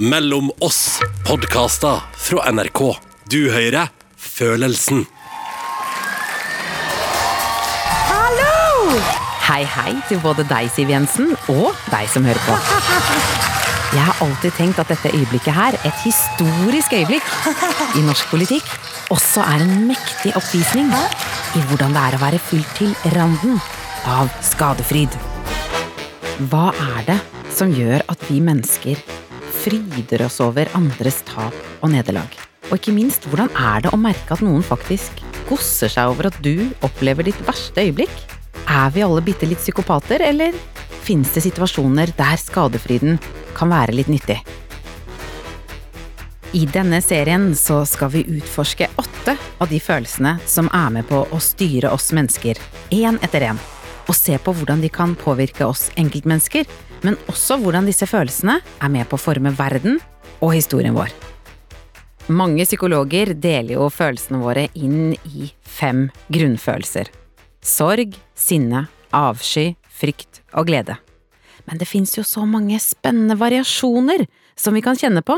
Mellom oss podkaster fra NRK. Du hører Følelsen. Hallo! Hei, hei til både deg, Siv Jensen, og deg som hører på. Jeg har alltid tenkt at dette øyeblikket her, et historisk øyeblikk i norsk politikk, også er en mektig oppvisning i hvordan det er å være fylt til randen av skadefryd. Hva er det som gjør at vi mennesker fryder oss over andres tap og nederlag? Og ikke minst, hvordan er det å merke at noen faktisk gosser seg over at du opplever ditt verste øyeblikk? Er vi alle bitte litt psykopater, eller finnes det situasjoner der skadefryden kan være litt nyttig? I denne serien så skal vi utforske åtte av de følelsene som er med på å styre oss mennesker, én etter én, og se på hvordan de kan påvirke oss enkeltmennesker, men også hvordan disse følelsene er med på å forme verden og historien vår. Mange psykologer deler jo følelsene våre inn i fem grunnfølelser. Sorg, sinne, avsky, frykt og glede. Men det fins jo så mange spennende variasjoner som vi kan kjenne på,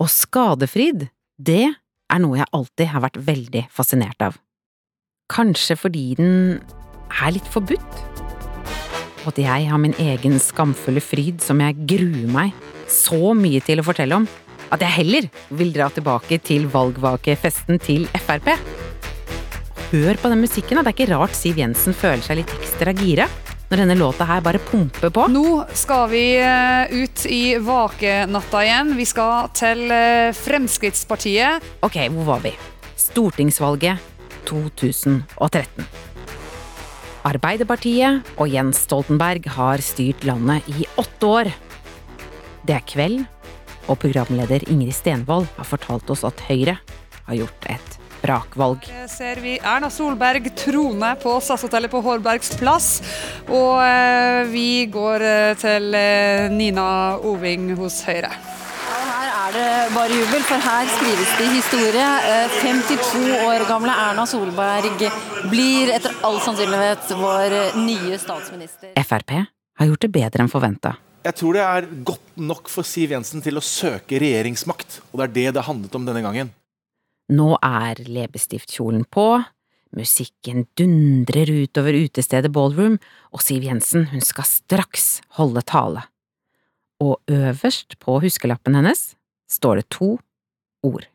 og skadefryd, det er noe jeg alltid har vært veldig fascinert av. Kanskje fordi den er litt forbudt? Og at jeg har min egen skamfulle fryd som jeg gruer meg så mye til å fortelle om, at jeg heller vil dra tilbake til valgvakefesten til Frp. Hør på den musikken, det er ikke rart Siv Jensen føler seg litt ekstra gira når denne låta her bare pumper på. Nå skal vi eh, ut i vakenatta igjen. Vi skal til eh, Fremskrittspartiet. Ok, hvor var vi? Stortingsvalget 2013. Arbeiderpartiet og Jens Stoltenberg har styrt landet i åtte år. Det er kveld, og programleder Ingrid Stenvold har fortalt oss at Høyre har gjort et brakvalg. Her ser vi Erna Solberg trone på SAS-hotellet på Hårbergs plass. Og eh, vi går eh, til eh, Nina Oving hos Høyre. Er det bare jubel, for her skrives det historie. Eh, 52 år gamle Erna Solberg blir etter all sannsynlighet vår nye statsminister. Frp har gjort det bedre enn forventa. Jeg tror det er godt nok for Siv Jensen til å søke regjeringsmakt, og det er det det handlet om denne gangen. Nå er leppestiftkjolen på, musikken dundrer utover utestedet Ballroom, og Siv Jensen hun skal straks holde tale. Og øverst på huskelappen hennes står det to ord.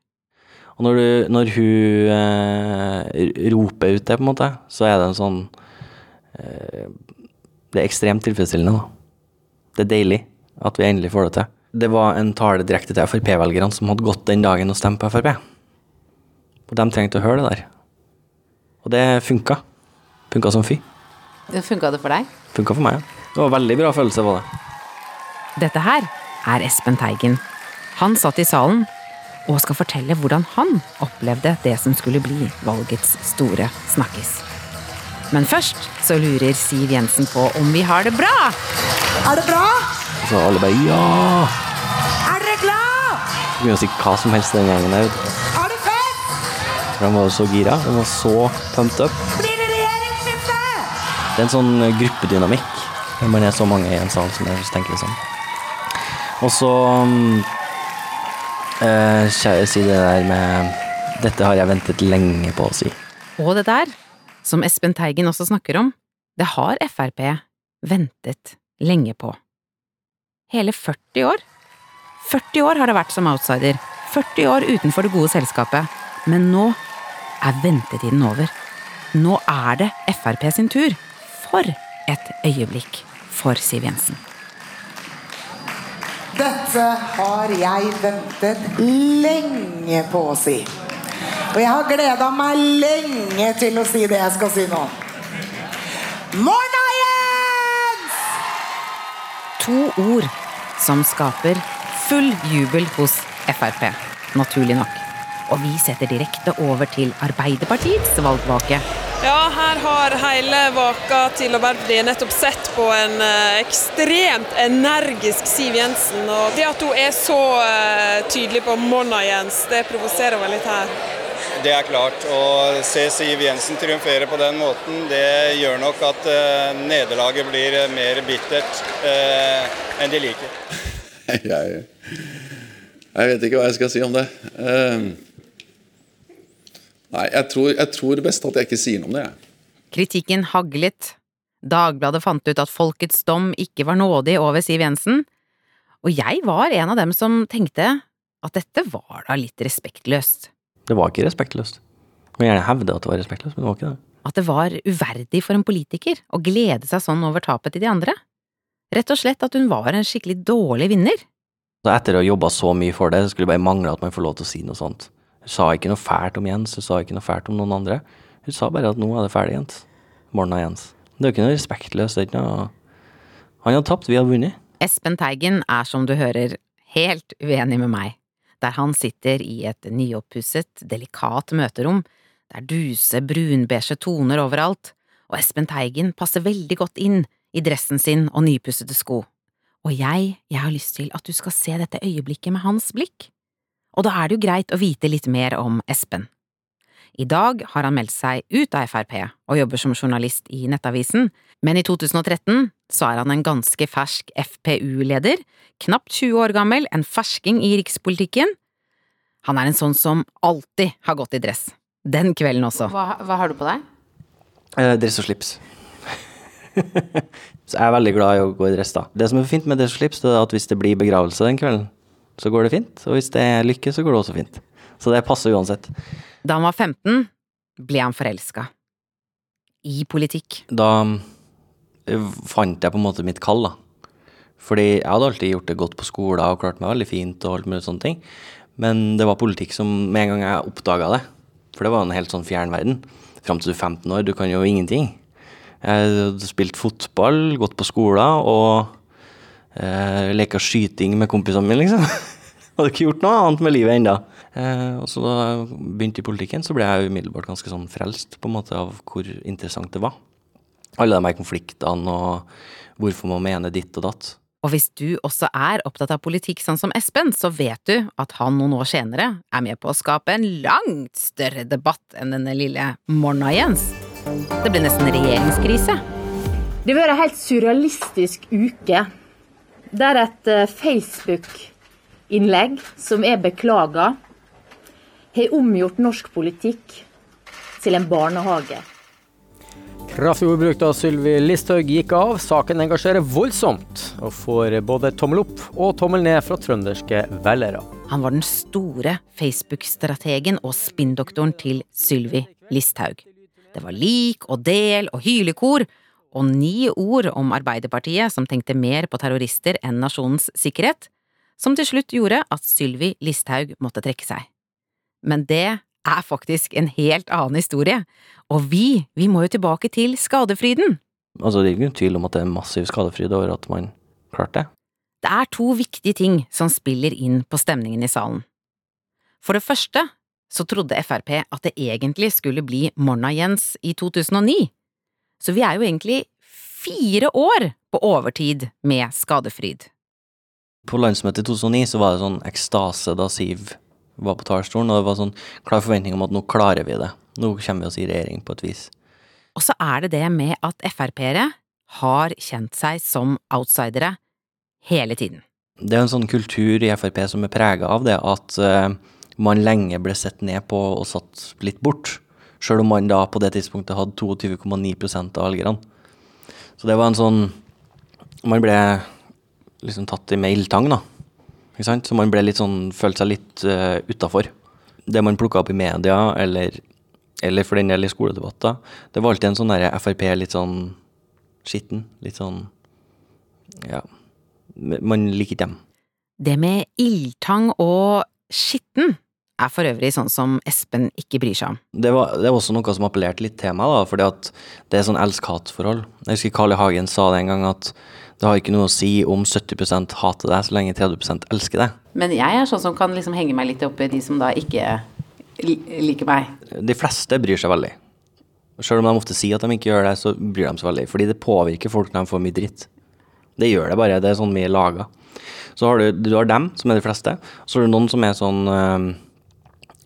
Og når, du, når hun eh, roper ut det, på en måte, så er det en sånn eh, Det er ekstremt tilfredsstillende, da. Det er deilig at vi endelig får det til. Det var en tale direkte til Frp-velgerne som hadde gått den dagen og stemt på Frp. Og de trengte å høre det der. Og det funka. Funka som fy. Funka det for deg? Funka for meg, ja. Det var en veldig bra følelse, var det. Dette her er Espen Teigen. Han satt i salen og skal fortelle hvordan han opplevde det som skulle bli valgets store snakkis. Men først så lurer Siv Jensen på om vi har det bra! Er det bra? Så alle bare ja! Er dere glad? Begynner å si hva som helst den gangen. Er det fett? De var så gira. De var så pumped up. Blir det regjeringsskifte? Det er en sånn eh, gruppedynamikk når man er så mange i en sal som det, så tenker vi sånn. Og så mm, eh, Kjære si det der med Dette har jeg ventet lenge på å si. Og det der, som Espen Teigen også snakker om, det har Frp ventet lenge på. Hele 40 år. 40 år har det vært som outsider. 40 år utenfor det gode selskapet. Men nå er ventetiden over. Nå er det Frp sin tur. For et øyeblikk for Siv Jensen. Dette har jeg ventet lenge på å si. Og jeg har gleda meg lenge til å si det jeg skal si nå. Morna, Jens! To ord som skaper full jubel hos Frp, naturlig nok. Og vi setter direkte over til Arbeiderpartiets valgvake. Ja, her har hele vaka til Arbeiderpartiet nettopp sett på en eh, ekstremt energisk Siv Jensen. Og det at hun er så eh, tydelig på Monna Jens, det provoserer meg litt her. Det er klart. Å se Siv Jensen triumfere på den måten, det gjør nok at eh, nederlaget blir mer bittert eh, enn de liker. Jeg, Jeg vet ikke hva jeg skal si om det. Eh, nei, jeg tror, jeg tror best at jeg ikke sier noe om det. jeg. Kritikken haglet. Dagbladet fant ut at folkets dom ikke var nådig over Siv Jensen, og jeg var en av dem som tenkte at dette var da litt respektløst. Det var ikke respektløst. Jeg kan gjerne hevde at det var respektløst, men det var ikke det. At det var uverdig for en politiker å glede seg sånn over tapet til de andre. Rett og slett at hun var en skikkelig dårlig vinner. Så etter å ha jobba så mye for det, så skulle det bare mangle at man får lov til å si noe sånt. Hun sa ikke noe fælt om Jens, hun sa ikke noe fælt om noen andre. Hun sa bare at nå er det ferdig, Jens. Morna, Jens. Det er jo ikke noe respektløst. Ikke noe Han hadde tapt, vi hadde vunnet. Espen Teigen er som du hører helt uenig med meg, der han sitter i et nyoppusset, delikat møterom, der duser brunbeige toner overalt, og Espen Teigen passer veldig godt inn i dressen sin og nypussede sko. Og jeg, jeg har lyst til at du skal se dette øyeblikket med hans blikk. Og da er det jo greit å vite litt mer om Espen. I dag har han meldt seg ut av Frp og jobber som journalist i Nettavisen, men i 2013 så er han en ganske fersk FPU-leder, knapt 20 år gammel, en fersking i rikspolitikken. Han er en sånn som alltid har gått i dress. Den kvelden også. Hva, hva har du på deg? Eh, dress og slips. så jeg er veldig glad i å gå i dress, da. Det som er fint med dress og slips, det er at hvis det blir begravelse den kvelden, så går det fint. Og hvis det er lykke, så går det også fint. Så det passer uansett. Da han var 15, ble han forelska. I politikk. Da eh, fant jeg på en måte mitt kall, da. Fordi jeg hadde alltid gjort det godt på skolen og klart meg veldig fint og alt mulig sånne ting. Men det var politikk som med en gang jeg oppdaga det, for det var en helt sånn fjern verden. Fram til du er 15 år, du kan jo ingenting. Jeg hadde spilt fotball, gått på skolen og eh, leka skyting med kompisene mine, liksom. hadde ikke gjort noe annet med livet ennå. Eh, og så da jeg begynte i politikken, så ble jeg umiddelbart ganske sånn frelst på en måte av hvor interessant det var. Alle de her konfliktene og hvorfor man mener ditt og datt. Og hvis du også er opptatt av politikk sånn som Espen, så vet du at han noen år senere er med på å skape en langt større debatt enn denne lille Morna-Jens. Det ble nesten regjeringskrise. Det har vært en helt surrealistisk uke. Der et eh, Facebook-innlegg som er beklaga, har omgjort norsk politikk til en barnehage. Kraftig ordbruk da Sylvi Listhaug gikk av. Saken engasjerer voldsomt, og får både tommel opp og tommel ned fra trønderske velgere. Han var den store Facebook-strategen og spinndoktoren til Sylvi Listhaug. Det var lik og del og hylekor, og ni ord om Arbeiderpartiet som tenkte mer på terrorister enn nasjonens sikkerhet, som til slutt gjorde at Sylvi Listhaug måtte trekke seg. Men det er faktisk en helt annen historie, og vi, vi må jo tilbake til skadefryden. Altså, det er ikke noen tvil om at det er massiv skadefryd over at man klarte det. Det er to viktige ting som spiller inn på stemningen i salen. For det første så trodde Frp at det egentlig skulle bli Morna-Jens i 2009, så vi er jo egentlig fire år på overtid med skadefryd. På landsmøtet i 2009 så var det sånn ekstase da Siv var på talerstolen, og det var sånn klar forventning om at nå klarer vi det. Nå kommer vi oss i regjering på et vis. Og så er det det med at Frp-ere har kjent seg som outsidere hele tiden. Det er en sånn kultur i Frp som er prega av det at uh, man lenge ble sett ned på og satt litt bort. Sjøl om man da på det tidspunktet hadde 22,9% av velgerne. Så det var en sånn Man ble liksom tatt i med ildtang, da. Ikke sant? Så man ble litt sånn, følte seg litt uh, utafor. Det man plukka opp i media, eller, eller for den del i skoledebatter, det var alltid en sånn derre Frp litt sånn skitten. Litt sånn Ja. Man liker ikke dem. Det med ildtang og skitten er for øvrig sånn som Espen ikke bryr seg om. Det var, det var også noe som appellerte litt til meg, da, fordi at det er sånn elsk-hat-forhold. Jeg husker Carl I. Hagen sa det en gang, at det har ikke noe å si om 70% hater deg, så lenge 30% elsker deg. Men jeg er sånn som kan liksom henge meg litt opp i de som da ikke liker meg. De fleste bryr seg veldig. Selv om de ofte sier at de ikke gjør det, så bryr de seg veldig. Fordi det påvirker folk når de får mye dritt. Det gjør det bare. Det er sånn mye laga. Så har du, du har dem, som er de fleste. Så har du noen som er sånn øh,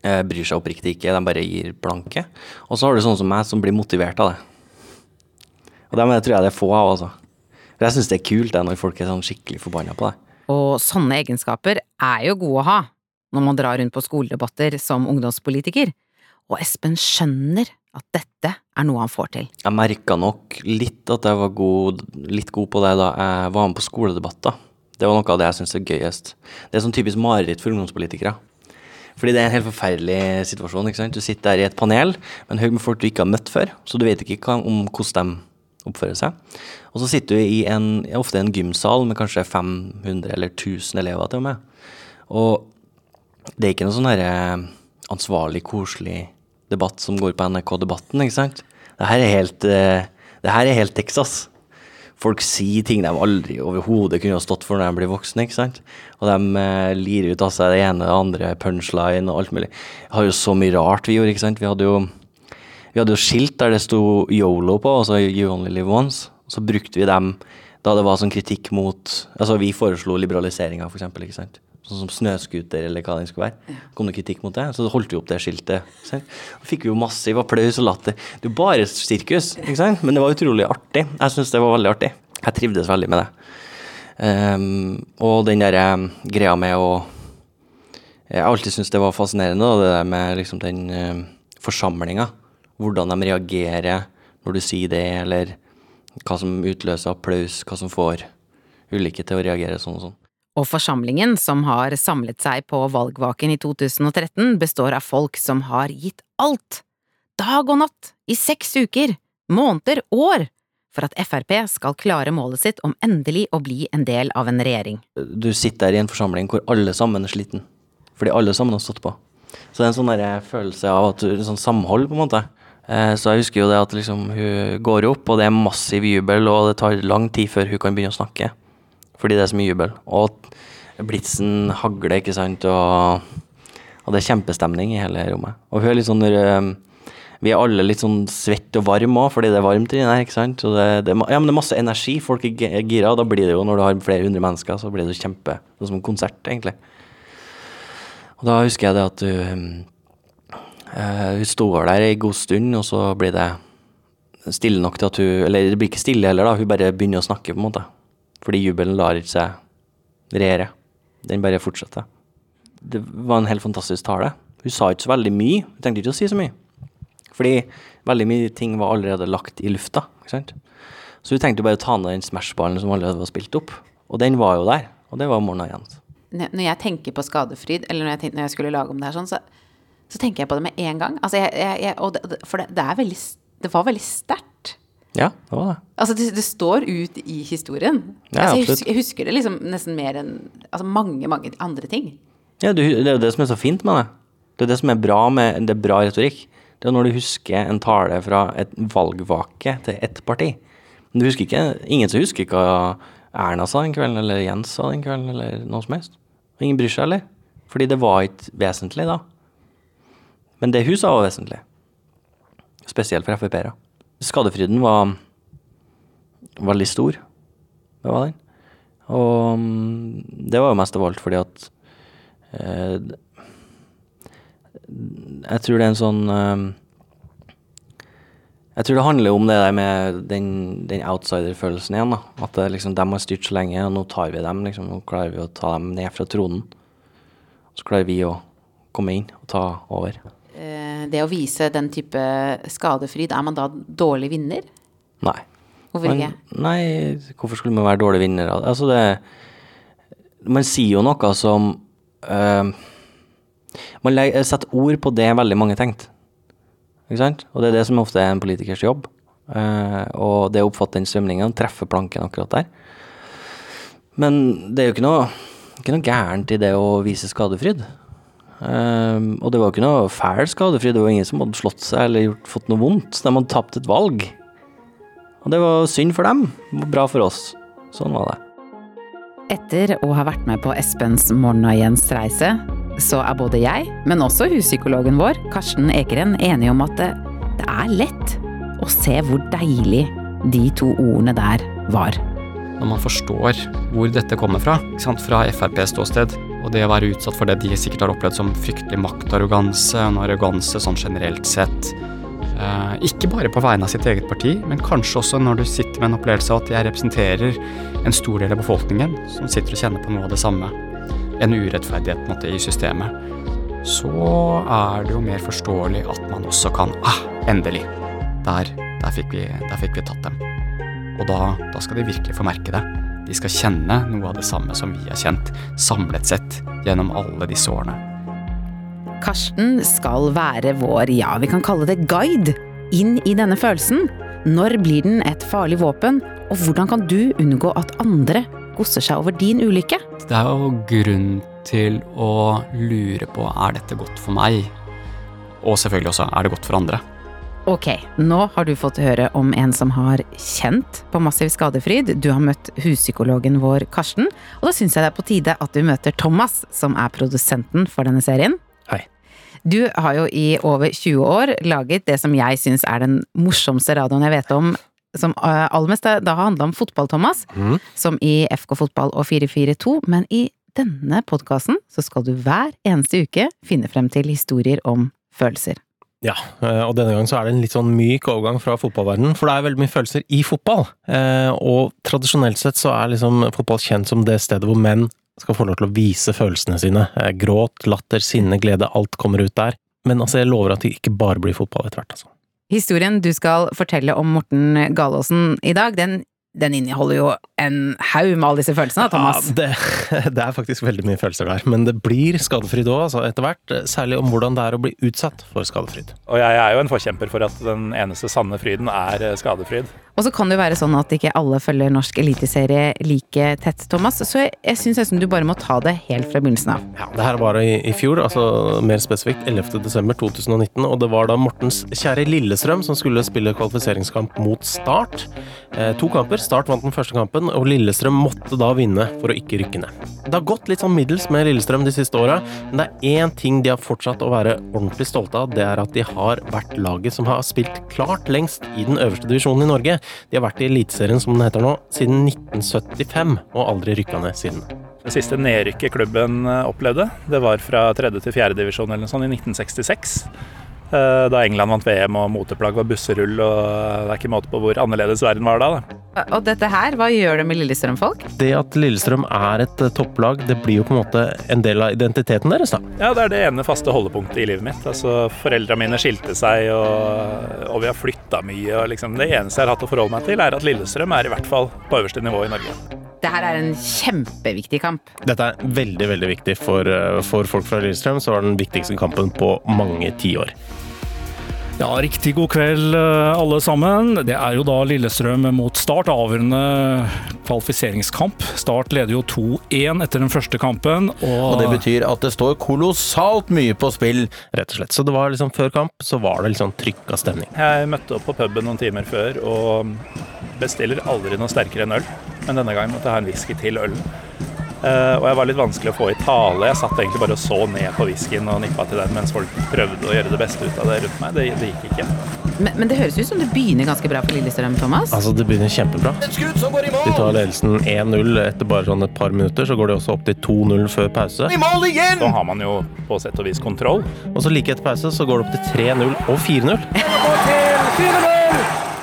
bryr seg oppriktig ikke, de bare gir blanke. Og så har du sånne som meg, som blir motivert av det. Og dem tror jeg det er få av, altså. For jeg syns det er kult det når folk er sånn skikkelig forbanna på deg. Og sånne egenskaper er jo gode å ha, når man drar rundt på skoledebatter som ungdomspolitiker, og Espen skjønner at dette er noe han får til. Jeg merka nok litt at jeg var god, litt god på det da jeg var med på skoledebatter. Det var noe av det jeg syns er gøyest. Det er sånn typisk mareritt for ungdomspolitikere. Fordi det er en helt forferdelig situasjon. ikke sant? Du sitter der i et panel med en haug med folk du ikke har møtt før, så du vet ikke hva, om hvordan de oppfører seg. Og så sitter du i en, ofte en gymsal med kanskje 500 eller 1000 elever til og med. Og det er ikke noe sånn herre ansvarlig, koselig debatt som går på NRK Debatten, ikke sant. Det her er helt, eh, det her er helt Texas. Folk sier ting de aldri overhodet kunne ha stått for når de blir voksne. ikke sant? Og de eh, lirer ut av seg det ene og det andre, punchline og alt mulig. Vi har jo så mye rart vi gjorde, ikke sant. Vi hadde jo, vi hadde jo skilt der det sto Yolo på, altså You Only Live Once. Så brukte vi dem da det var sånn kritikk mot Altså vi foreslo liberaliseringa, for eksempel, ikke sant. Sånn som snøscooter eller hva det skulle være. Kom det kritikk mot det, så holdt vi opp det skiltet. Sant? Da fikk vi jo massiv applaus og latter. Det er bare sirkus, ikke sant? men det var utrolig artig. Jeg syns det var veldig artig. Jeg trivdes veldig med det. Um, og den der um, greia med å Jeg har alltid syntes det var fascinerende, da, det der med liksom den um, forsamlinga. Hvordan de reagerer når du sier det, eller hva som utløser applaus, hva som får ulike til å reagere sånn og sånn. Og forsamlingen, som har samlet seg på valgvaken i 2013, består av folk som har gitt alt, dag og natt, i seks uker, måneder, år, for at Frp skal klare målet sitt om endelig å bli en del av en regjering. Du sitter i en forsamling hvor alle sammen er sliten, fordi alle sammen har stått på. Så det er en sånn følelse av at du, en sånn samhold, på en måte. Eh, så jeg husker jo det at liksom hun går opp, og det er massiv jubel, og det tar lang tid før hun kan begynne å snakke fordi det er så mye jubel. Og blitsen hagler, ikke sant, og, og, det er kjempestemning i hele rommet. Og hun er litt sånn eh, Vi er alle litt sånn svett og varme òg, fordi det er varmt inni der, ikke sant. Det, det, ja, men det er masse energi, folk er gira, og da blir det jo, når du har flere hundre mennesker, så blir det jo kjempe Sånn som en konsert, egentlig. Og da husker jeg det at hun, uh, hun står der ei god stund, og så blir det stille nok til at hun Eller det blir ikke stille heller, da, hun bare begynner å snakke, på en måte. Fordi jubelen lar ikke seg regjere. Den bare fortsetter. Det var en helt fantastisk tale. Hun sa ikke så veldig mye. Hun tenkte ikke å si så mye. Fordi veldig mye ting var allerede lagt i lufta. ikke sant? Så hun tenkte bare å ta ned den Smash-ballen som allerede var spilt opp. Og den var jo der. Og det var Morna Jens. Når jeg tenker på skadefryd, eller når jeg, tenkte, når jeg skulle lage om det her sånn, så, så, tenker jeg på det med en gang. Altså jeg, jeg, det, for det, det, veldig, det var veldig sterkt. Ja, det var det. Altså, det, det står ut i historien. Ja, altså, jeg, husker, jeg, husker, det liksom nesten mer enn altså, mange, mange andre ting. Ja, det er jo det som er så fint med det. Det er det som er bra med det er bra retorikk. Det er når du husker en tale fra et valgvake til ett parti. Men du husker ikke, ingen som husker hva Erna sa den kvelden, eller Jens sa den kvelden, eller noe som helst. Og ingen bryr seg heller. Fordi det var ikke vesentlig da. Men det hun sa var vesentlig. Spesielt for Frp-ere. Skadefryden var veldig stor. Det var den. Og mm, det var jo mest av alt fordi at eh, Jeg tror det er en sånn eh, Jeg tror det handler om det der med den, den outsider-følelsen igjen. da. At det, liksom, de har styrt så lenge, og nå tar vi dem. liksom, Nå klarer vi å ta dem ned fra tronen. Så klarer vi å komme inn og ta over. Eh, det å vise den type skadefryd, er man da dårlig vinner? Nei. Hvorfor ikke? Man, nei, hvorfor skulle man være dårlig vinner? Altså det Man sier jo noe som uh, Man setter ord på det veldig mange tenkt. Ikke sant? Og det er det som ofte er en politikers jobb. Uh, og det å oppfatte den svømningen, treffe planken akkurat der. Men det er jo ikke noe, ikke noe gærent i det å vise skadefryd. Um, og det var ikke noe fæl skadefri, det var ingen som hadde slått seg eller gjort, fått noe vondt. De hadde tapt et valg. Og det var synd for dem, bra for oss. Sånn var det. Etter å ha vært med på Espens Morna-Jens reise, så er både jeg, men også huspsykologen vår, Karsten Ekeren, enige om at det, det er lett å se hvor deilig de to ordene der var. Når man forstår hvor dette kommer fra, fra FrPs ståsted, og det å være utsatt for det de sikkert har opplevd som fryktelig maktarroganse, en arroganse sånn generelt sett. Eh, ikke bare på vegne av sitt eget parti, men kanskje også når du sitter med en opplevelse av at jeg representerer en stor del av befolkningen som sitter og kjenner på noe av det samme. en urettferdighet en måte, i systemet, så er det jo mer forståelig at man også kan Ah, endelig! Der, der, fikk, vi, der vi tatt dem. Og da, da skal de virkelig få merke det. De skal kjenne noe av det samme som vi har kjent, samlet sett, gjennom alle disse årene. Karsten skal være vår, ja, vi kan kalle det guide, inn i denne følelsen. Når blir den et farlig våpen, og hvordan kan du unngå at andre gosser seg over din ulykke? Det er jo grunn til å lure på er dette godt for meg, og selvfølgelig også er det godt for andre. Ok, nå har du fått høre om en som har kjent på massiv skadefryd. Du har møtt huspsykologen vår Karsten, og da syns jeg det er på tide at du møter Thomas, som er produsenten for denne serien. Hei. Du har jo i over 20 år laget det som jeg syns er den morsomste radioen jeg vet om, som uh, aller mest da har handla om fotball, Thomas. Mm. Som i FK Fotball og 442. Men i denne podkasten så skal du hver eneste uke finne frem til historier om følelser. Ja, eh, og denne gangen så er det en litt sånn myk overgang fra fotballverdenen, for det er veldig mye følelser i fotball. Eh, Og tradisjonelt sett så er liksom fotball kjent som det stedet hvor menn skal få lov til å vise følelsene sine. Eh, Gråt, latter, sinne, glede, alt kommer ut der. Men altså, jeg lover at det ikke bare blir fotball etter hvert, altså. Historien du skal fortelle om Morten Galaasen i dag, den, den inneholder jo en haug med alle disse følelsene, Thomas. Ja, det, det er faktisk veldig mye følelser der, men det blir skadefryd òg, altså, etter hvert. Særlig om hvordan det er å bli utsatt for skadefryd. Og jeg er jo en forkjemper for at den eneste sanne fryden er eh, skadefryd. Og så kan det jo være sånn at ikke alle følger norsk eliteserie like tett, Thomas. Så jeg, jeg syns du bare må ta det helt fra begynnelsen av. Ja, det her var i, i fjor, altså mer spesifikt 11. desember 2019, og det var da Mortens kjære Lillestrøm som skulle spille kvalifiseringskamp mot Start. Eh, to kamper. Start vant den første kampen, og Lillestrøm måtte da vinne for å ikke rykke ned. Det har gått litt sånn middels med Lillestrøm de siste åra, men det er én ting de har fortsatt å være ordentlig stolte av. Det er at de har vært laget som har spilt klart lengst i den øverste divisjonen i Norge. De har vært i Eliteserien, som den heter nå, siden 1975, og aldri rykka ned siden. Det siste nedrykket klubben eh, opplevde, det var fra tredje til fjerde divisjon eller noe sånt i 1966. eh, Da England vant VM og moteplagg var busserull, og det er ikke måte på hvor annerledes verden var da. da. Og dette her, hva gjør det med Lillestrøm-folk? Det at Lillestrøm er et eh, topplag, det blir jo på en måte en del av identiteten deres, da. Ja, det er det ene faste holdepunktet i livet mitt. Altså, Foreldra mine skilte seg, og, og vi har flytta mye. Og liksom, det eneste jeg har hatt å forholde meg til, er at Lillestrøm er i hvert fall på øverste nivå i Norge. Det her er en kjempeviktig kamp. Dette er veldig, veldig viktig for, eh, for folk fra Lillestrøm, så var den viktigste kampen på mange tiår. Ja, riktig god kveld eh, alle sammen. Det er jo da Lillestrøm mot Start, avgjørende kvalifiseringskamp. Start leder jo 2-1 etter den første kampen. Og, Og det betyr at det står kolossalt mye på spill. Rett og slett. Så det var liksom før kamp, så var det liksom trykka stemning. Jeg møtte opp på puben noen timer før og bestiller aldri noe sterkere enn øl. Men denne gangen måtte jeg ha en whisky til ølen. Eh, og jeg var litt vanskelig å få i tale. Jeg satt egentlig bare og så ned på whiskyen og nippa til den mens folk prøvde å gjøre det beste ut av det rundt meg. Det, det gikk ikke. Men, men det høres ut som det begynner ganske bra for Lillestrøm, Thomas. Altså, det begynner kjempebra. De tar ledelsen 1-0 etter bare sånn et par minutter, så går de også opp til 2-0 før pause. Så har man jo på sett og vis kontroll. Og så like etter pause så går det opp til 3-0 og 4-0.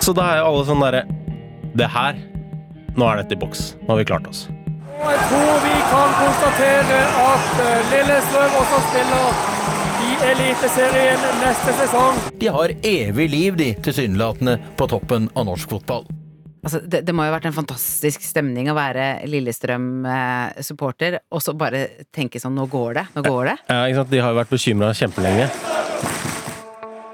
Så da er jo alle sånn derre Det her Nå er dette i boks. Nå har vi klart oss. Og jeg tror vi kan konstatere at eh, Lillestrøm også spiller i Eliteserien neste sesong. De har evig liv, de, tilsynelatende, på toppen av norsk fotball. Altså, det, det må jo ha vært en fantastisk stemning å være Lillestrøm-supporter, og så bare tenke sånn nå går det, nå går det. Ja, ikke sant? De har jo vært bekymra kjempelenge.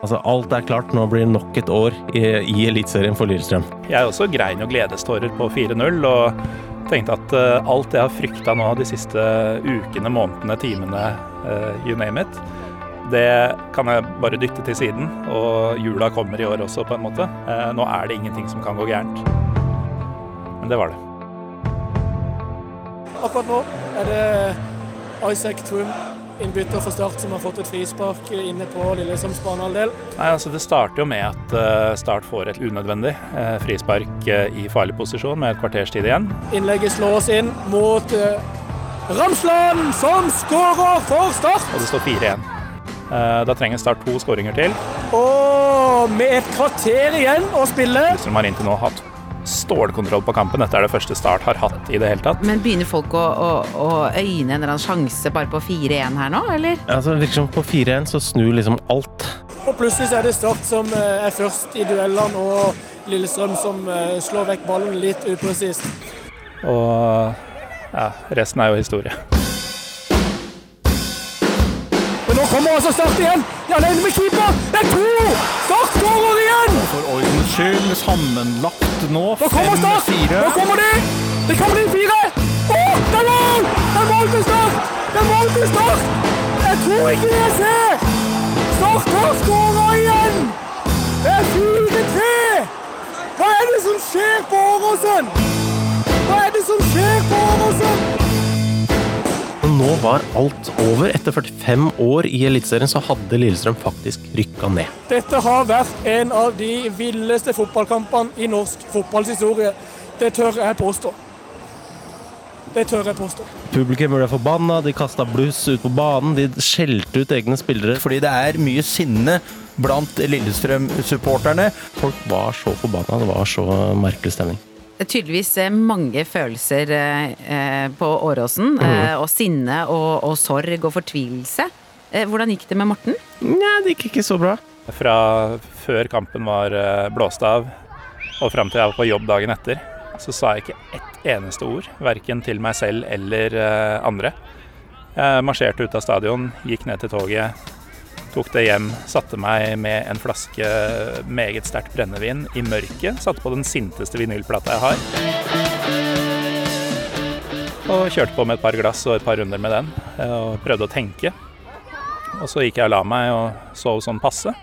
Altså, alt er klart. Nå blir det nok et år i, i Eliteserien for Lillestrøm. Jeg er også grein og gledestårer på 4-0 og tenkte at eh, alt jeg har frykta nå de siste ukene, månedene, timene, eh, you name it, det kan jeg bare dytte til siden. Og jula kommer i år også, på en måte. Eh, nå er det ingenting som kan gå gærent. Men det var det. Akkurat nå er det Isaac Trum, innbytter for Start, som har fått et frispark inne på Lillestrøms banehalvdel. Altså Det starter jo med at eh, Start får et unødvendig eh, frispark eh, i farlig posisjon med et kvarters tid igjen. Innlegget slås inn mot Ramsland, som skårer for Start! Og det står 4-1. Eh, Da trenger Start to skåringer til. Og med et kvarter igjen å spille Som har inntil nå hatt stålkontroll på kampen. Dette er det første Start har hatt i det hele tatt. Men begynner folk å, å, å øyne en eller annen sjanse bare på 4-1 her nå, eller? Altså, liksom på 4-1 så snur liksom alt. Og plutselig så er det Start som eh, er først i duellene, og Lillestrøm som eh, slår vekk ballen litt upresist. Og ja, resten er jo historie. Men nå kommer altså Start igjen! De er alene med keeper! Det er to! Start skårer igjen! For ordens skyld, sammenlagt nå. Nå kommer Start! 5-4. Nå kommer de! Det kommer inn fire! Å, det er mål! Det er mål til Start! Det er mål til Start! Jeg tror ikke det jeg ser! Start har skåra igjen! Det er 4-3! Hva er det som skjer på Åråsen? Hva er det som skjer på Åråsen? Nå var alt over. Etter 45 år i Eliteserien så hadde Lillestrøm faktisk rykka ned. Dette har vært en av de villeste fotballkampene i norsk fotballhistorie. Det tør jeg påstå. Det tør jeg påstå. Publikum ble forbanna, de kasta bluss ut på banen, de skjelte ut egne spillere. Fordi det er mye sinne blant Lillestrøm-supporterne. Folk var så forbanna, det var så merkelig stemning. Det tydeligvis eh, mange følelser eh, eh, på Åråsen. Mm. Og sinne og, og sorg og fortvilelse. Hvordan gikk det med Morten? Nei, det gikk ikke så bra. Fra før kampen var blåst av og fram til jeg var på jobb dagen etter, så sa jeg ikke ett eneste ord. Verken til meg selv eller andre. Jeg marsjerte ut av stadion, gikk ned til toget, tok det hjem, satte meg med en flaske meget sterkt brennevin i mørket. Satte på den sinteste vinylplata jeg har. Og kjørte på med et par glass og et par runder med den, eh, og prøvde å tenke. Og så gikk jeg og la meg og sov sånn passe.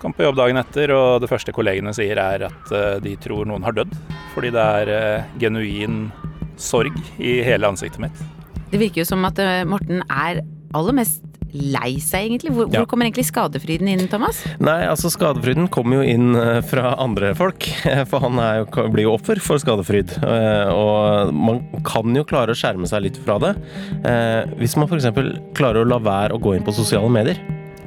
Kom på jobb dagen etter, og det første kollegene sier er at eh, de tror noen har dødd. Fordi det er eh, genuin sorg i hele ansiktet mitt. Det virker jo som at Morten er aller mest lei seg, egentlig. Hvor, Ja. hvor kommer egentlig skadefryden inn, Thomas? Nei, altså skadefryden kommer jo inn eh, fra andre folk, for han er jo, blir jo offer for skadefryd. Eh, Og man kan jo klare å skjerme seg litt fra det. eh, Hvis man f.eks. klarer å la være å gå inn på sosiale medier.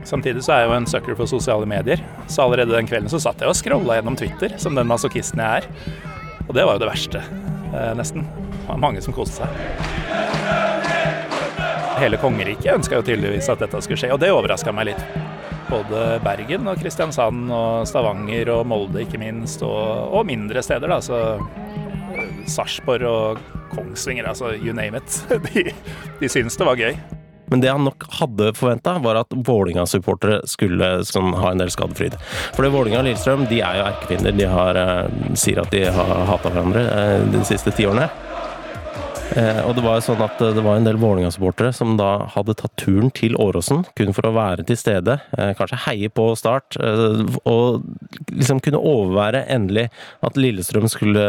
Samtidig så er jeg jo en sucker for sosiale medier, så allerede den kvelden så satt jeg og scrolla gjennom Twitter, som den masochisten jeg er. Og det var jo det verste, eh, nesten. Det var mange som koste seg. Hele kongeriket ønska jo tydeligvis at dette skulle skje, og det overraska meg litt. Både Bergen og Kristiansand og Stavanger og Molde ikke minst, og, og mindre steder, da. Så eh, Sarpsborg og Kongsvinger, altså you name it. De, de syns det var gøy. Men det han nok hadde forventa, var at Vålinga-supportere skulle sånn, ha en del skadefryd. For det Vålinga og Lillestrøm de er jo erkefiender. De har, eh, sier at de har hata hverandre eh, de siste ti årene. Eh, og det var jo sånn at eh, det var en del Vålerenga-supportere som da hadde tatt turen til Åråsen, kun for å være til stede, eh, kanskje heie på Start, eh, og liksom kunne overvære endelig at Lillestrøm skulle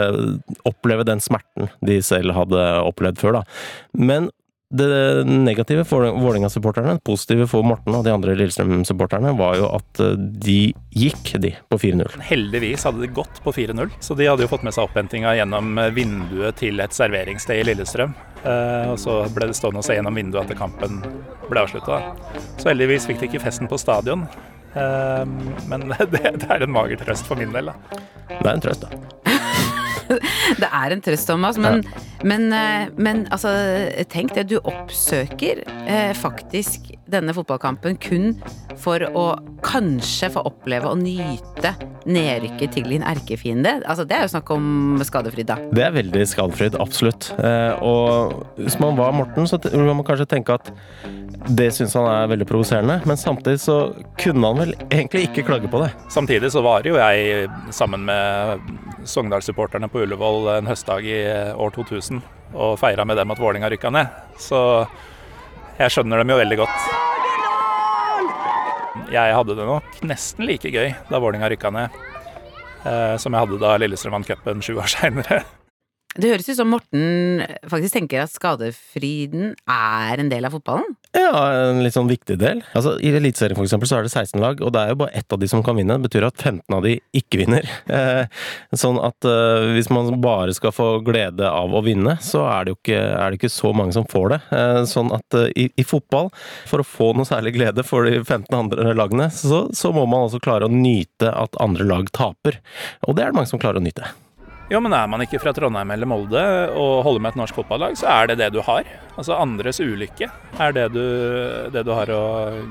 oppleve den smerten de selv hadde opplevd før, da. Men det negative for Vålerenga-supporterne, positive for Morten og de andre Lillestrøm-supporterne, var jo at eh, de gikk, de, på 4-0. Heldigvis hadde de gått på 4-0, så de hadde jo fått med seg opphentinga gjennom eh, vinduet til et serveringssted i Lillestrøm. Eh, og så ble det stående og se gjennom vinduet at kampen ble avslutta. Så heldigvis fikk de ikke festen på stadion. Eh, men det, det er en mager trøst for min del, da. Det er en trøst, da. Det er en trøst, Thomas, men, men, eh, men altså, tenk det. Du oppsøker eh, faktisk denne fotballkampen kun for å kanskje få oppleve og nyte nedrykket til din erkefiende. Altså, det er jo snakk om skadefryd, da. Det er veldig skadefryd, absolutt. Eh, og hvis man var Morten, så må vil man kanskje tenke at det syns han er veldig provoserende, men samtidig så kunne han vel egentlig ikke klage på det. Samtidig så var jo jeg sammen med Sogndal-supporterne på Ullevål en høstdag i år 2000 og feira med dem at Vålinga rykka ned. Så jeg skjønner dem jo veldig godt. Jeg hadde det nok nesten like gøy da Vålinga rykka ned, eh, som jeg hadde da Lillestrøm vant cupen sju år seinere. Det høres ut som Morten faktisk tenker at skadefryden er en del av fotballen. Ja, en litt sånn viktig del. Altså, I Eliteserien for eksempel så er det 16 lag, og det er jo bare ett av de som kan vinne. Det betyr at 15 av de ikke vinner. Eh, sånn at eh, hvis man bare skal få glede av å vinne, så er det jo ikke, det ikke så mange som får det. Eh, sånn at eh, i, i fotball, for å få noe særlig glede for de 15 andre lagene, så, så må man altså klare å nyte at andre lag taper. Og det er det mange som klarer å nyte. Jo, men er man ikke fra Trondheim eller Molde og holder med et norsk fotballag, så er det det du har. Altså andres ulykke er det du, det du har å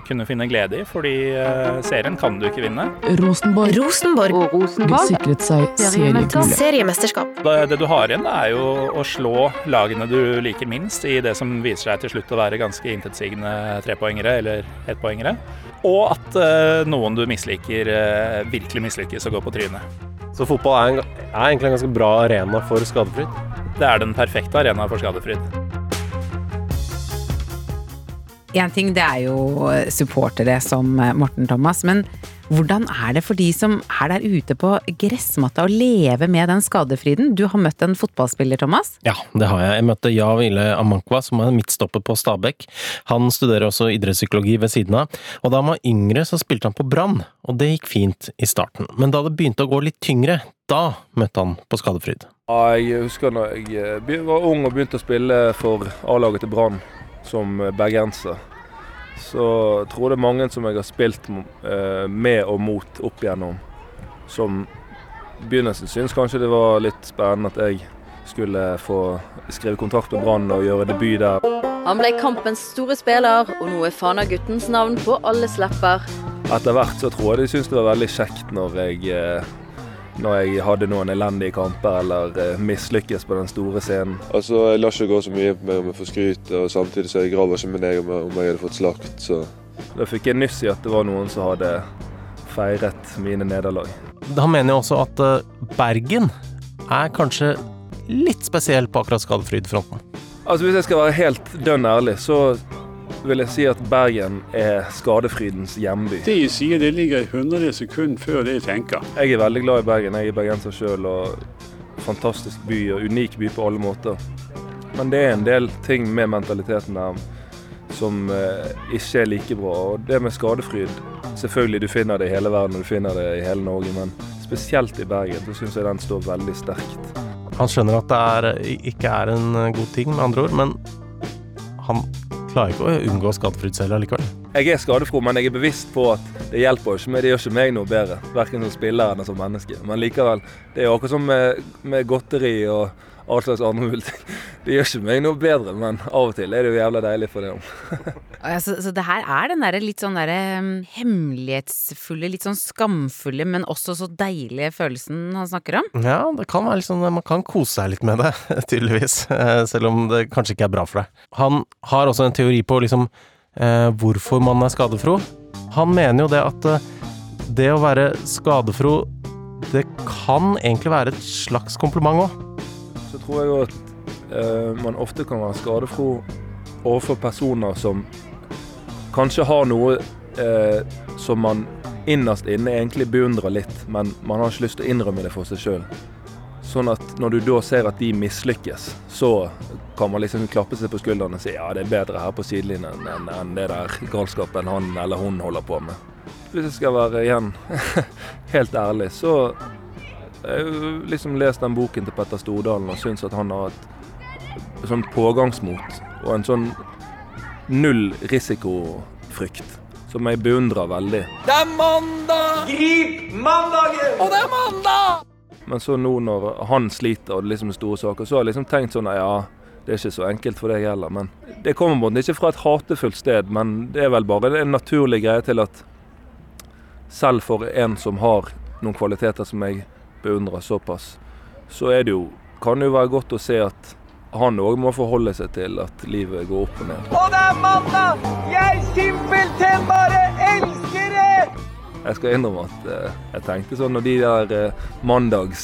kunne finne glede i, fordi eh, serien kan du ikke vinne. Rosenborg. Rosenborg. Og Rosenborg Sikret seg seriegullet. Seriemesterskap. Det, det du har igjen, er jo å slå lagene du liker minst i det som viser seg til slutt å være ganske intetsigende trepoengere eller ettpoengere. Og at eh, noen du misliker, eh, virkelig mislykkes og går på trynet. Så fotball er, en, er egentlig en ganske bra arena for skadefryd? Det er den perfekte arena for skadefryd. Én ting det er jo supportere som Morten Thomas, men hvordan er det for de som er der ute på gressmatta og lever med den skadefryden? Du har møtt en fotballspiller, Thomas? Ja, det har jeg. Jeg møtte Jav Ile Amankwa, som er midtstopper på Stabekk. Han studerer også idrettspsykologi ved siden av, og da han var yngre så spilte han på Brann, og det gikk fint i starten. Men da det begynte å gå litt tyngre, da møtte han på skadefryd. Jeg husker da jeg eh, var ung og begynte å spille for A-laget til Brann som eh, bergenser. Så tror jeg det er mange som jeg har spilt eh, med og mot opp igjennom, som i begynnelsen syntes kanskje det var litt spennende at jeg skulle få skrive kontrakt med Brann og gjøre debut der. Han ble kampens store spiller, og nå er Fana-guttens navn på alles lepper. Etter hvert så tror jeg de syntes det var veldig kjekt når jeg, eh, når jeg hadde noen elendige kamper eller eh, mislykkes på den store scenen. Altså, Jeg lar ikke gå så mye på meg om jeg får skryt, og samtidig så jeg graver ikke med deg om jeg, hadde fått slakt. så... Da fikk jeg nyss i at det var noen som hadde feiret mine nederlag. Han mener jo også at eh, Bergen er kanskje litt spesiell på akkurat skadefrydfronten. Altså Hvis jeg skal være helt dønn ærlig, så vil jeg si at Bergen er skadefrydens hjemby. Det jeg sier, det ligger 100 sekunder før det jeg tenker. Jeg er veldig glad i Bergen. Jeg er bergenser sjøl fantastisk by og unik by på alle måter. Men det er en del ting med mentaliteten der som eh, ikke er like bra. Og det med skadefryd Selvfølgelig, du finner det i hele verden og du finner det i hele Norge, men spesielt i Bergen så syns jeg den står veldig sterkt. Han skjønner at det er, ikke er en god ting, med andre ord, men han klarer ikke å unngå skadefryd selv allikevel. Jeg er skadefro, men jeg er bevisst på at det hjelper jo ikke meg. Det gjør ikke meg noe bedre, verken som spiller eller som menneske. Men likevel, det er jo akkurat som med, med godteri og all slags andre mulige ting. Det gjør ikke meg noe bedre, men av og til er det jo jævla deilig for det òg. så, så det her er den derre litt sånn derre um, hemmelighetsfulle, litt sånn skamfulle, men også så deilige følelsen han snakker om? Ja, det kan være litt sånn Man kan kose seg litt med det, tydeligvis. eh, Selv om det kanskje ikke er bra for deg. Han har også en teori på liksom eh, hvorfor man er skadefro. Han mener jo det at eh, det å være skadefro, det kan egentlig være et slags kompliment òg. Tror jeg at eh, man ofte kan være skadefro overfor personer som kanskje har noe eh, som man innerst inne egentlig beundrer litt, men man har ikke lyst til å innrømme det for seg sjøl. Sånn at når du da ser at de mislykkes, så kan man liksom klappe seg på skulderen og si ja, det er bedre her på sidelinjen enn enn det der galskapen han eller hun holder på med. Hvis jeg skal være igjen helt ærlig, så jeg liksom lest den boken til Petter Stordalen og syns at han har et sånn pågangsmot og en sånn null risikofrykt som jeg beundrer veldig. Det er mandag! Grip mandagen! Og det er mandag! Men så nå når han sliter og det er liksom store saker, så har jeg liksom tenkt sånn ja, det er ikke så enkelt for deg heller. Men det kommer på en ikke fra et hatefullt sted, men det er vel bare en naturlig greie til at selv for en som har noen kvaliteter som jeg beundrer såpass, så er det jo, kan det jo være godt å se at han òg må forholde seg til at livet går opp og ned. Og det er mandag! Jeg simpelthen bare elsker det! Jeg skal innrømme at eh, jeg tenkte sånn når de der eh, mandags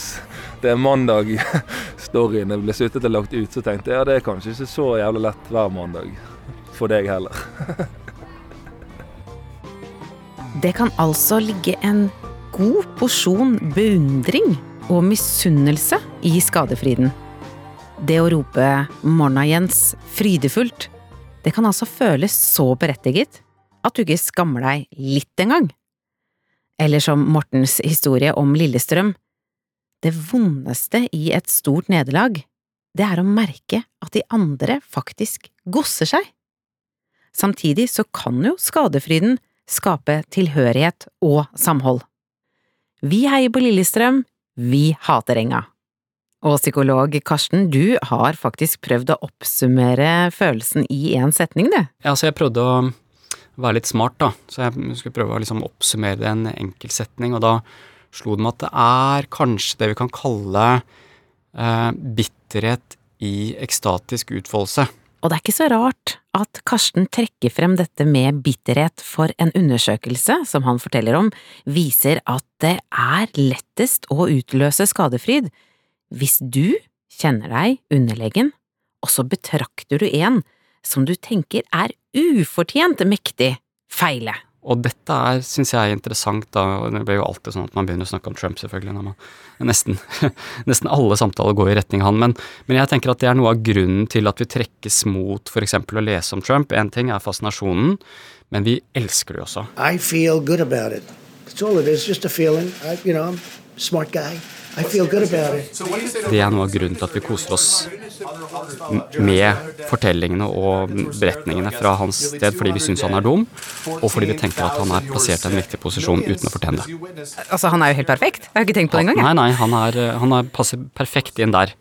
Det er mandag-storyene ble suttet og lagt ut, så tenkte jeg ja, det er kanskje ikke så jævlig lett hver mandag. For deg heller. Det kan altså ligge en god porsjon beundring og misunnelse i skadefryden. Det å rope 'Morna, Jens' frydefullt, det kan altså føles så berettiget at du ikke skammer deg litt engang. Eller som Mortens historie om Lillestrøm, det vondeste i et stort nederlag, det er å merke at de andre faktisk gosser seg. Samtidig så kan jo skadefryden skape tilhørighet og samhold. Vi heier på Lillestrøm, vi hater Enga. Og psykolog Karsten, du har faktisk prøvd å oppsummere følelsen i én setning, du. Ja, så jeg prøvde å være litt smart, da. Så jeg skulle prøve å liksom oppsummere det i en enkel setning, og da slo det meg at det er kanskje det vi kan kalle eh, bitterhet i ekstatisk utfoldelse. Og det er ikke så rart at Karsten trekker frem dette med bitterhet, for en undersøkelse som han forteller om, viser at det er lettest å utløse skadefryd hvis du kjenner deg underlegen, og så betrakter du en som du tenker er ufortjent mektig, feile. Og dette er, syns jeg er interessant, da, det blir jo alltid sånn at man begynner å snakke om Trump, selvfølgelig, når man nesten, nesten alle samtaler går i retning han, men, men, jeg tenker at det er noe av grunnen til at vi trekkes mot eksempel å lese om Trump. En ting er fascinasjonen, men vi elsker det jo også. Smart guy. Det er noe av grunnen til at vi koser oss med fortellingene og beretningene fra hans sted, fordi vi syns han er dum, og fordi vi tenker at han er plassert i en viktig posisjon uten å fortjene det. Altså, han er jo helt perfekt. Jeg har ikke tenkt på det engang. Nei, nei, han, er, han er, passer perfekt inn der.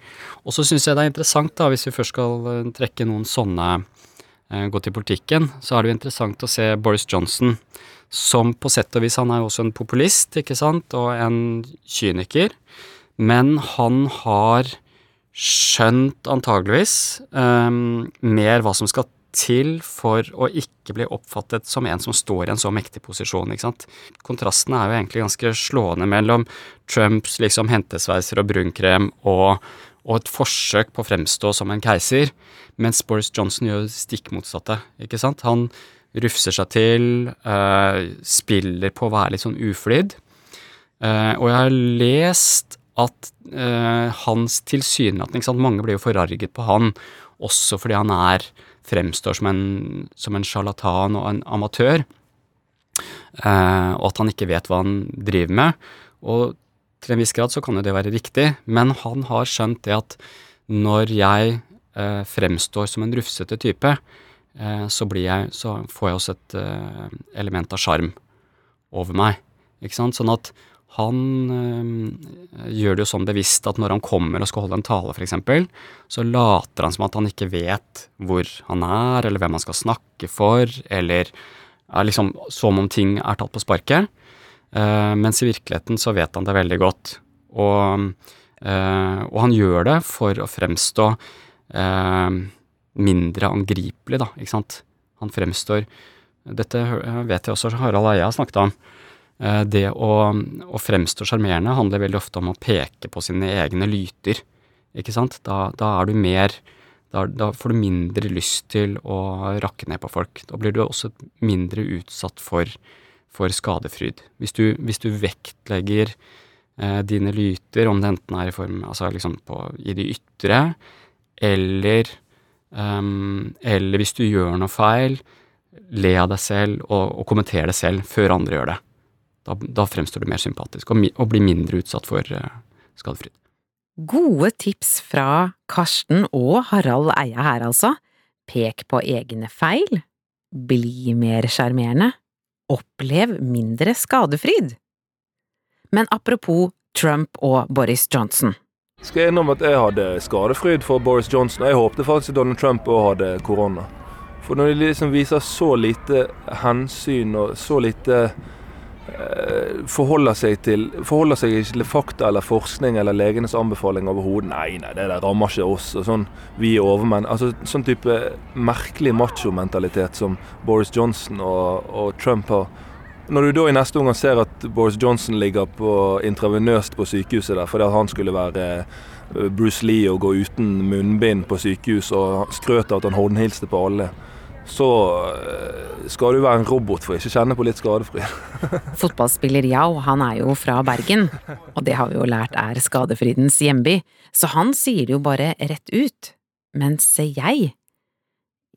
Og så syns jeg det er interessant, da, hvis vi først skal eh, trekke noen sånne eh, gå til politikken, så er det jo interessant å se Boris Johnson, som på sett og vis Han er jo også en populist, ikke sant, og en kyniker. Men han har skjønt antageligvis um, mer hva som skal til for å ikke bli oppfattet som en som står i en så mektig posisjon. ikke sant? Kontrasten er jo egentlig ganske slående mellom Trumps liksom hentesveiser og brunkrem og, og et forsøk på å fremstå som en keiser, mens Boris Johnson gjør stikk motsatte. ikke sant? Han rufser seg til, uh, spiller på å være litt sånn uflidd. Uh, og jeg har lest at uh, hans tilsynelatende Mange blir jo forarget på han, også fordi han er fremstår som en, som sjarlatan og en amatør. Og at han ikke vet hva han driver med. Og til en viss grad så kan jo det være riktig, men han har skjønt det at når jeg fremstår som en rufsete type, så, jeg, så, får jeg også et element av sjarm over meg. Ikke sant? Sånn at han øh, gjør det jo sånn bevisst at når han kommer og skal holde en tale, f.eks., så later han som at han ikke vet hvor han er, eller hvem han skal snakke for, eller er liksom som om ting er tatt på sparket. Mens i virkeligheten så vet han det veldig godt. Og, og han gjør det for å fremstå mindre angripelig, da, ikke sant. Han fremstår Dette vet jeg også Harald Eia har snakket om Eh, det å, å fremstå sjarmerende handler veldig ofte om å peke på sine egne lyter, ikke sant. Da, da er du mer da, da, får du mindre lyst til å rakke ned på folk. Da blir du også mindre utsatt for, for skadefryd. Hvis du, hvis du vektlegger eh, dine lyter, om det enten er i form altså liksom på, i det ytre, eller, um, eller hvis du gjør noe feil, le av deg selv og, og kommenter det selv før andre gjør det. Da, da fremstår du mer sympatisk, og, og blir mindre utsatt for uh, skadefryd. Gode tips fra Karsten og Harald Eia her, altså. Pek på egne feil. Bli mer sjarmerende. Opplev mindre skadefryd. Men apropos Trump og Boris Johnson. Skal jeg innrømme at jeg hadde skadefryd for Boris Johnson, jeg håpte faktisk Donald Trump òg hadde korona. For når de liksom viser så lite hensyn og så lite Eh, forholder seg, til, forholder seg ikke til fakta eller forskning eller legenes anbefaling overhodet. Nei, nei, det der rammer ikke oss. og sånn, Vi er overmenn. Altså Sånn type merkelig machomentalitet som Boris Johnson og, og, Trump har. Når du da i neste omgang ser at Boris Johnson ligger på intravenøst på sykehuset der fordi han skulle være eh, Bruce Lee og gå uten munnbind på sykehus og skrøt av at han håndhilste på alle så eh, skal du være en robot for ikke kjenne på litt skadefri. Fotballspiller Yao, han er jo fra Bergen, og det har vi jo lært er skadefrydens hjemby, så han sier det jo bare rett ut. Mens jeg,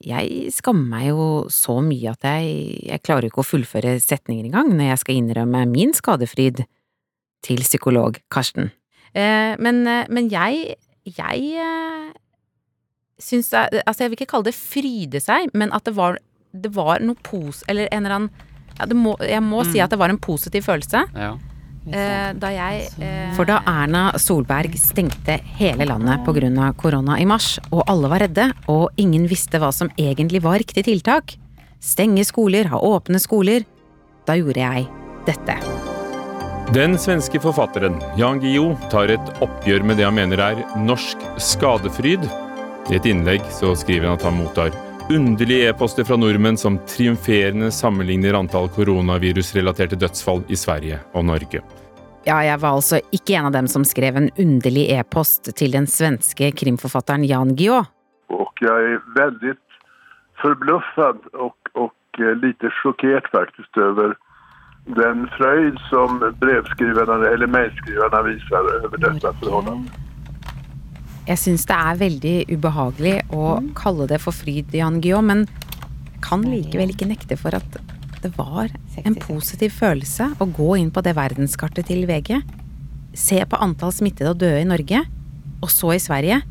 jeg skammer meg jo så mye at jeg, jeg klarer ikke å fullføre setninger engang når jeg skal innrømme min skadefryd til psykolog Karsten. Eh, men, eh, men jeg, jeg syns jeg Altså, jeg vil ikke kalle det fryde seg, men at det var, det var noe pos... Eller en eller annen ja, må, Jeg må mm. si at det var en positiv følelse. Ja. Eh, da jeg eh... For da Erna Solberg stengte hele landet pga. korona i mars, og alle var redde, og ingen visste hva som egentlig var riktig tiltak, stenge skoler, ha åpne skoler, da gjorde jeg dette. Den svenske forfatteren Jan Guillou tar et oppgjør med det han mener er norsk skadefryd. I et innlegg så skriver han at han mottar underlige e-poster fra nordmenn som triumferende sammenligner antall koronavirusrelaterte dødsfall i Sverige og Norge. Ja, jeg var altså ikke en av dem som skrev en underlig e-post til den svenske krimforfatteren Jan Guillou. Og jeg er veldig forbløffet og, og litt sjokkert faktisk over den frøyd som brevskriverne eller mailskriverne viser over dette forholdet. Jeg syns det er veldig ubehagelig å kalle det for fryd, Jan Guillaud, men kan likevel ikke nekte for at det var en positiv følelse å gå inn på det verdenskartet til VG, se på antall smittede og døde i Norge, og så i Sverige,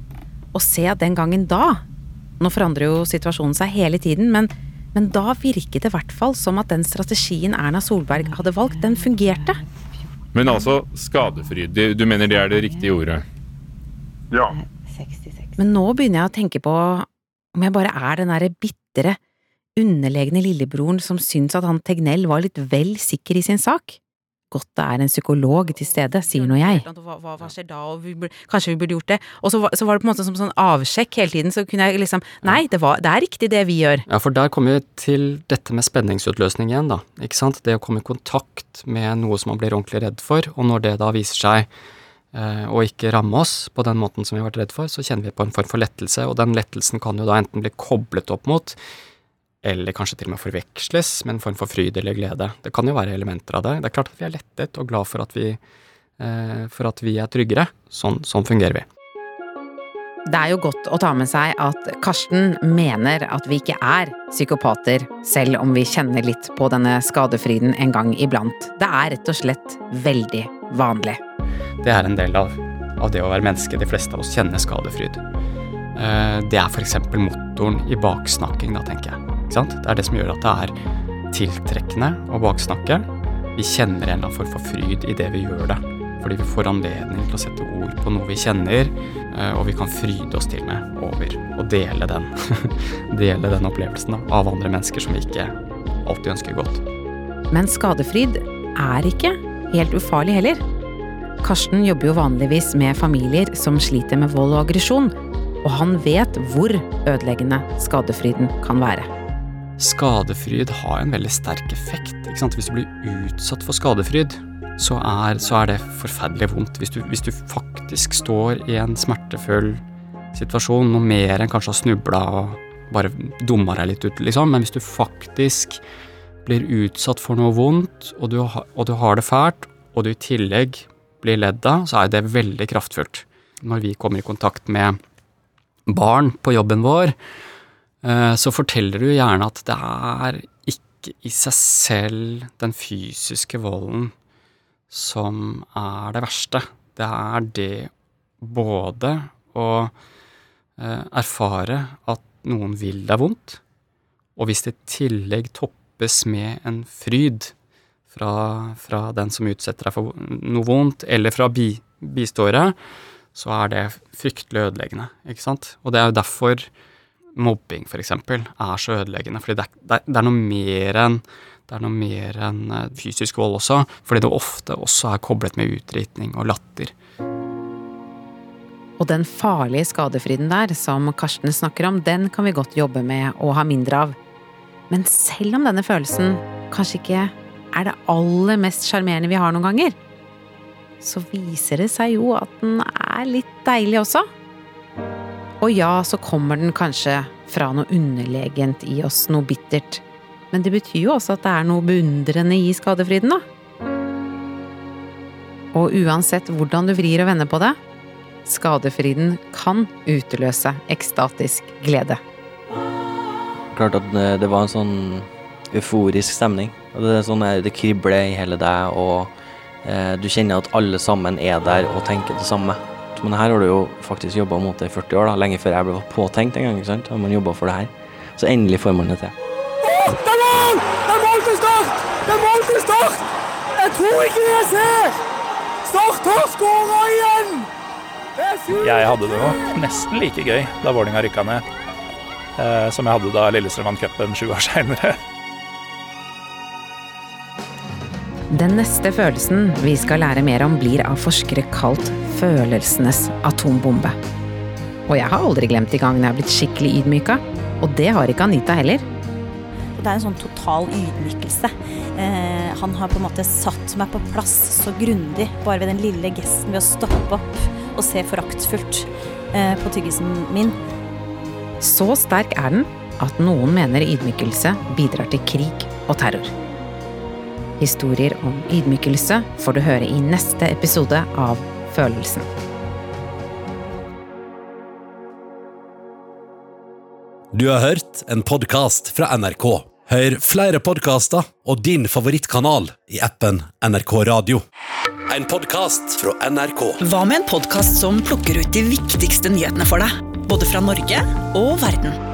og se at den gangen da Nå forandrer jo situasjonen seg hele tiden, men men da virket det i hvert fall som at den strategien Erna Solberg hadde valgt, den fungerte. Men altså skadefryd. Du mener det er det riktige ordet? Ja. Men nå begynner jeg å tenke på om jeg bare er den derre bitre, underlegne lillebroren som syns at han Tegnell var litt vel sikker i sin sak godt det er en psykolog til stede, sier nå jeg. Hva, hva, hva, skjer da, og vi burde, kanskje vi burde gjort det. Og så var, så var, det på en måte som sånn avsjekk hele tiden, så kunne jeg liksom Nei, det, var, det er riktig det vi gjør. Ja, for der kommer vi til dette med spenningsutløsning igjen, da. Ikke sant. Det å komme i kontakt med noe som man blir ordentlig redd for, og når det da viser seg eh, å ikke ramme oss på den måten som vi har vært redd for, så kjenner vi på en form for lettelse, og den lettelsen kan jo da enten bli koblet opp mot eller kanskje til og med forveksles med en form for fryd eller glede. Det kan jo være elementer av det. Det er klart at vi er lettet og glad for at vi, eh, for at vi er tryggere. Sånn, sånn fungerer vi. Det er jo godt å ta med seg at Karsten mener at vi ikke er psykopater, selv om vi kjenner litt på denne skadefryden en gang iblant. Det er rett og slett veldig vanlig. Det er en del av, av det å være menneske. De fleste av oss kjenner skadefryd. Eh, det er f.eks. motoren i baksnakking, da, tenker jeg. Det er det som gjør at det er tiltrekkende å baksnakke. Vi kjenner en eller annen form for fryd i det vi gjør det. Fordi vi får anledning til å sette ord på noe vi kjenner, eh, og vi kan fryde oss til med over og dele den, dele den opplevelsen da, av andre mennesker som vi ikke alltid ønsker godt. Men skadefryd er ikke helt ufarlig heller. Karsten jobber jo vanligvis med familier som sliter med vold og aggresjon, og han vet hvor ødeleggende skadefryden kan være. Skadefryd har en veldig sterk effekt. Hvis du blir utsatt for skadefryd, så er, så er det forferdelig vondt. Hvis du, hvis du, faktisk står i en smertefull situasjon, noe mer enn kanskje har snuble og bare dummer deg litt ut, liksom, men hvis du faktisk blir utsatt for noe vondt, og du, og du har det fælt, og du i tillegg blir ledd av, så er det veldig kraftfullt. Når vi kommer i kontakt med barn på jobben vår, eh, så forteller du gjerne at det er ikke i seg selv den fysiske volden som er det verste. Det er det både å eh, erfare at noen vil deg vondt, og hvis det i tillegg toppes med en fryd fra, fra den som utsetter deg for noe vondt, eller fra bi, biståere, så er det fryktelig ødeleggende. ikke sant? Og det er jo derfor mobbing, f.eks., er så ødeleggende. Fordi det er, det er noe mer enn det er noe mer enn eh, fysisk vold også, fordi det ofte også er koblet med utritning og latter. Og den farlige skadefryden der, som Karsten snakker om, den kan vi godt jobbe med og ha mindre av. Men selv om denne følelsen kanskje ikke er det aller mest sjarmerende vi har noen ganger, så viser det seg jo at den er litt deilig også. Og ja, så kommer den kanskje fra noe underlegent i oss, noe bittert. Men det betyr jo også at det er noe beundrende i skadefryden, da. Og uansett hvordan du vrir og vender på det, skadefryden kan utløse ekstatisk glede. Klart at det var en sånn euforisk stemning. Og det, er sånn, det kribler i hele deg, og Eh, du kjenner at alle sammen er der og tenker det samme. Men her har du jo faktisk jobba mot det i 40 år, da, lenge før jeg ble påtenkt en gang. ikke sant? Har man jobba for det her. Så endelig får man det til. Det er mål! Det er mål til Start! Det er mål til Start! Jeg tror ikke det jeg ser! Start har skåra igjen! Jeg hadde det nå nesten like gøy da Vålinga rykka ned, eh, som jeg hadde da Lillestrøm vant cupen sju år seinere. Den neste følelsen vi skal lære mer om, blir av forskere kalt følelsenes atombombe. Og jeg har aldri glemt de gangene jeg har blitt skikkelig ydmyka. Og det har ikke Anita heller. Det er en sånn total ydmykelse. Eh, han har på en måte satt meg på plass så grundig, bare ved den lille gesten ved å stoppe opp og se foraktfullt eh, på tyggisen min. Så sterk er den at noen mener ydmykelse bidrar til krig og terror. Historier om ydmykelse får du høre i neste episode av Følelsen. Du har hørt en podkast fra NRK. Hør flere podkaster og din favorittkanal i appen NRK Radio. En podkast fra NRK. Hva med en podkast som plukker ut de viktigste nyhetene for deg? Både fra Norge og verden.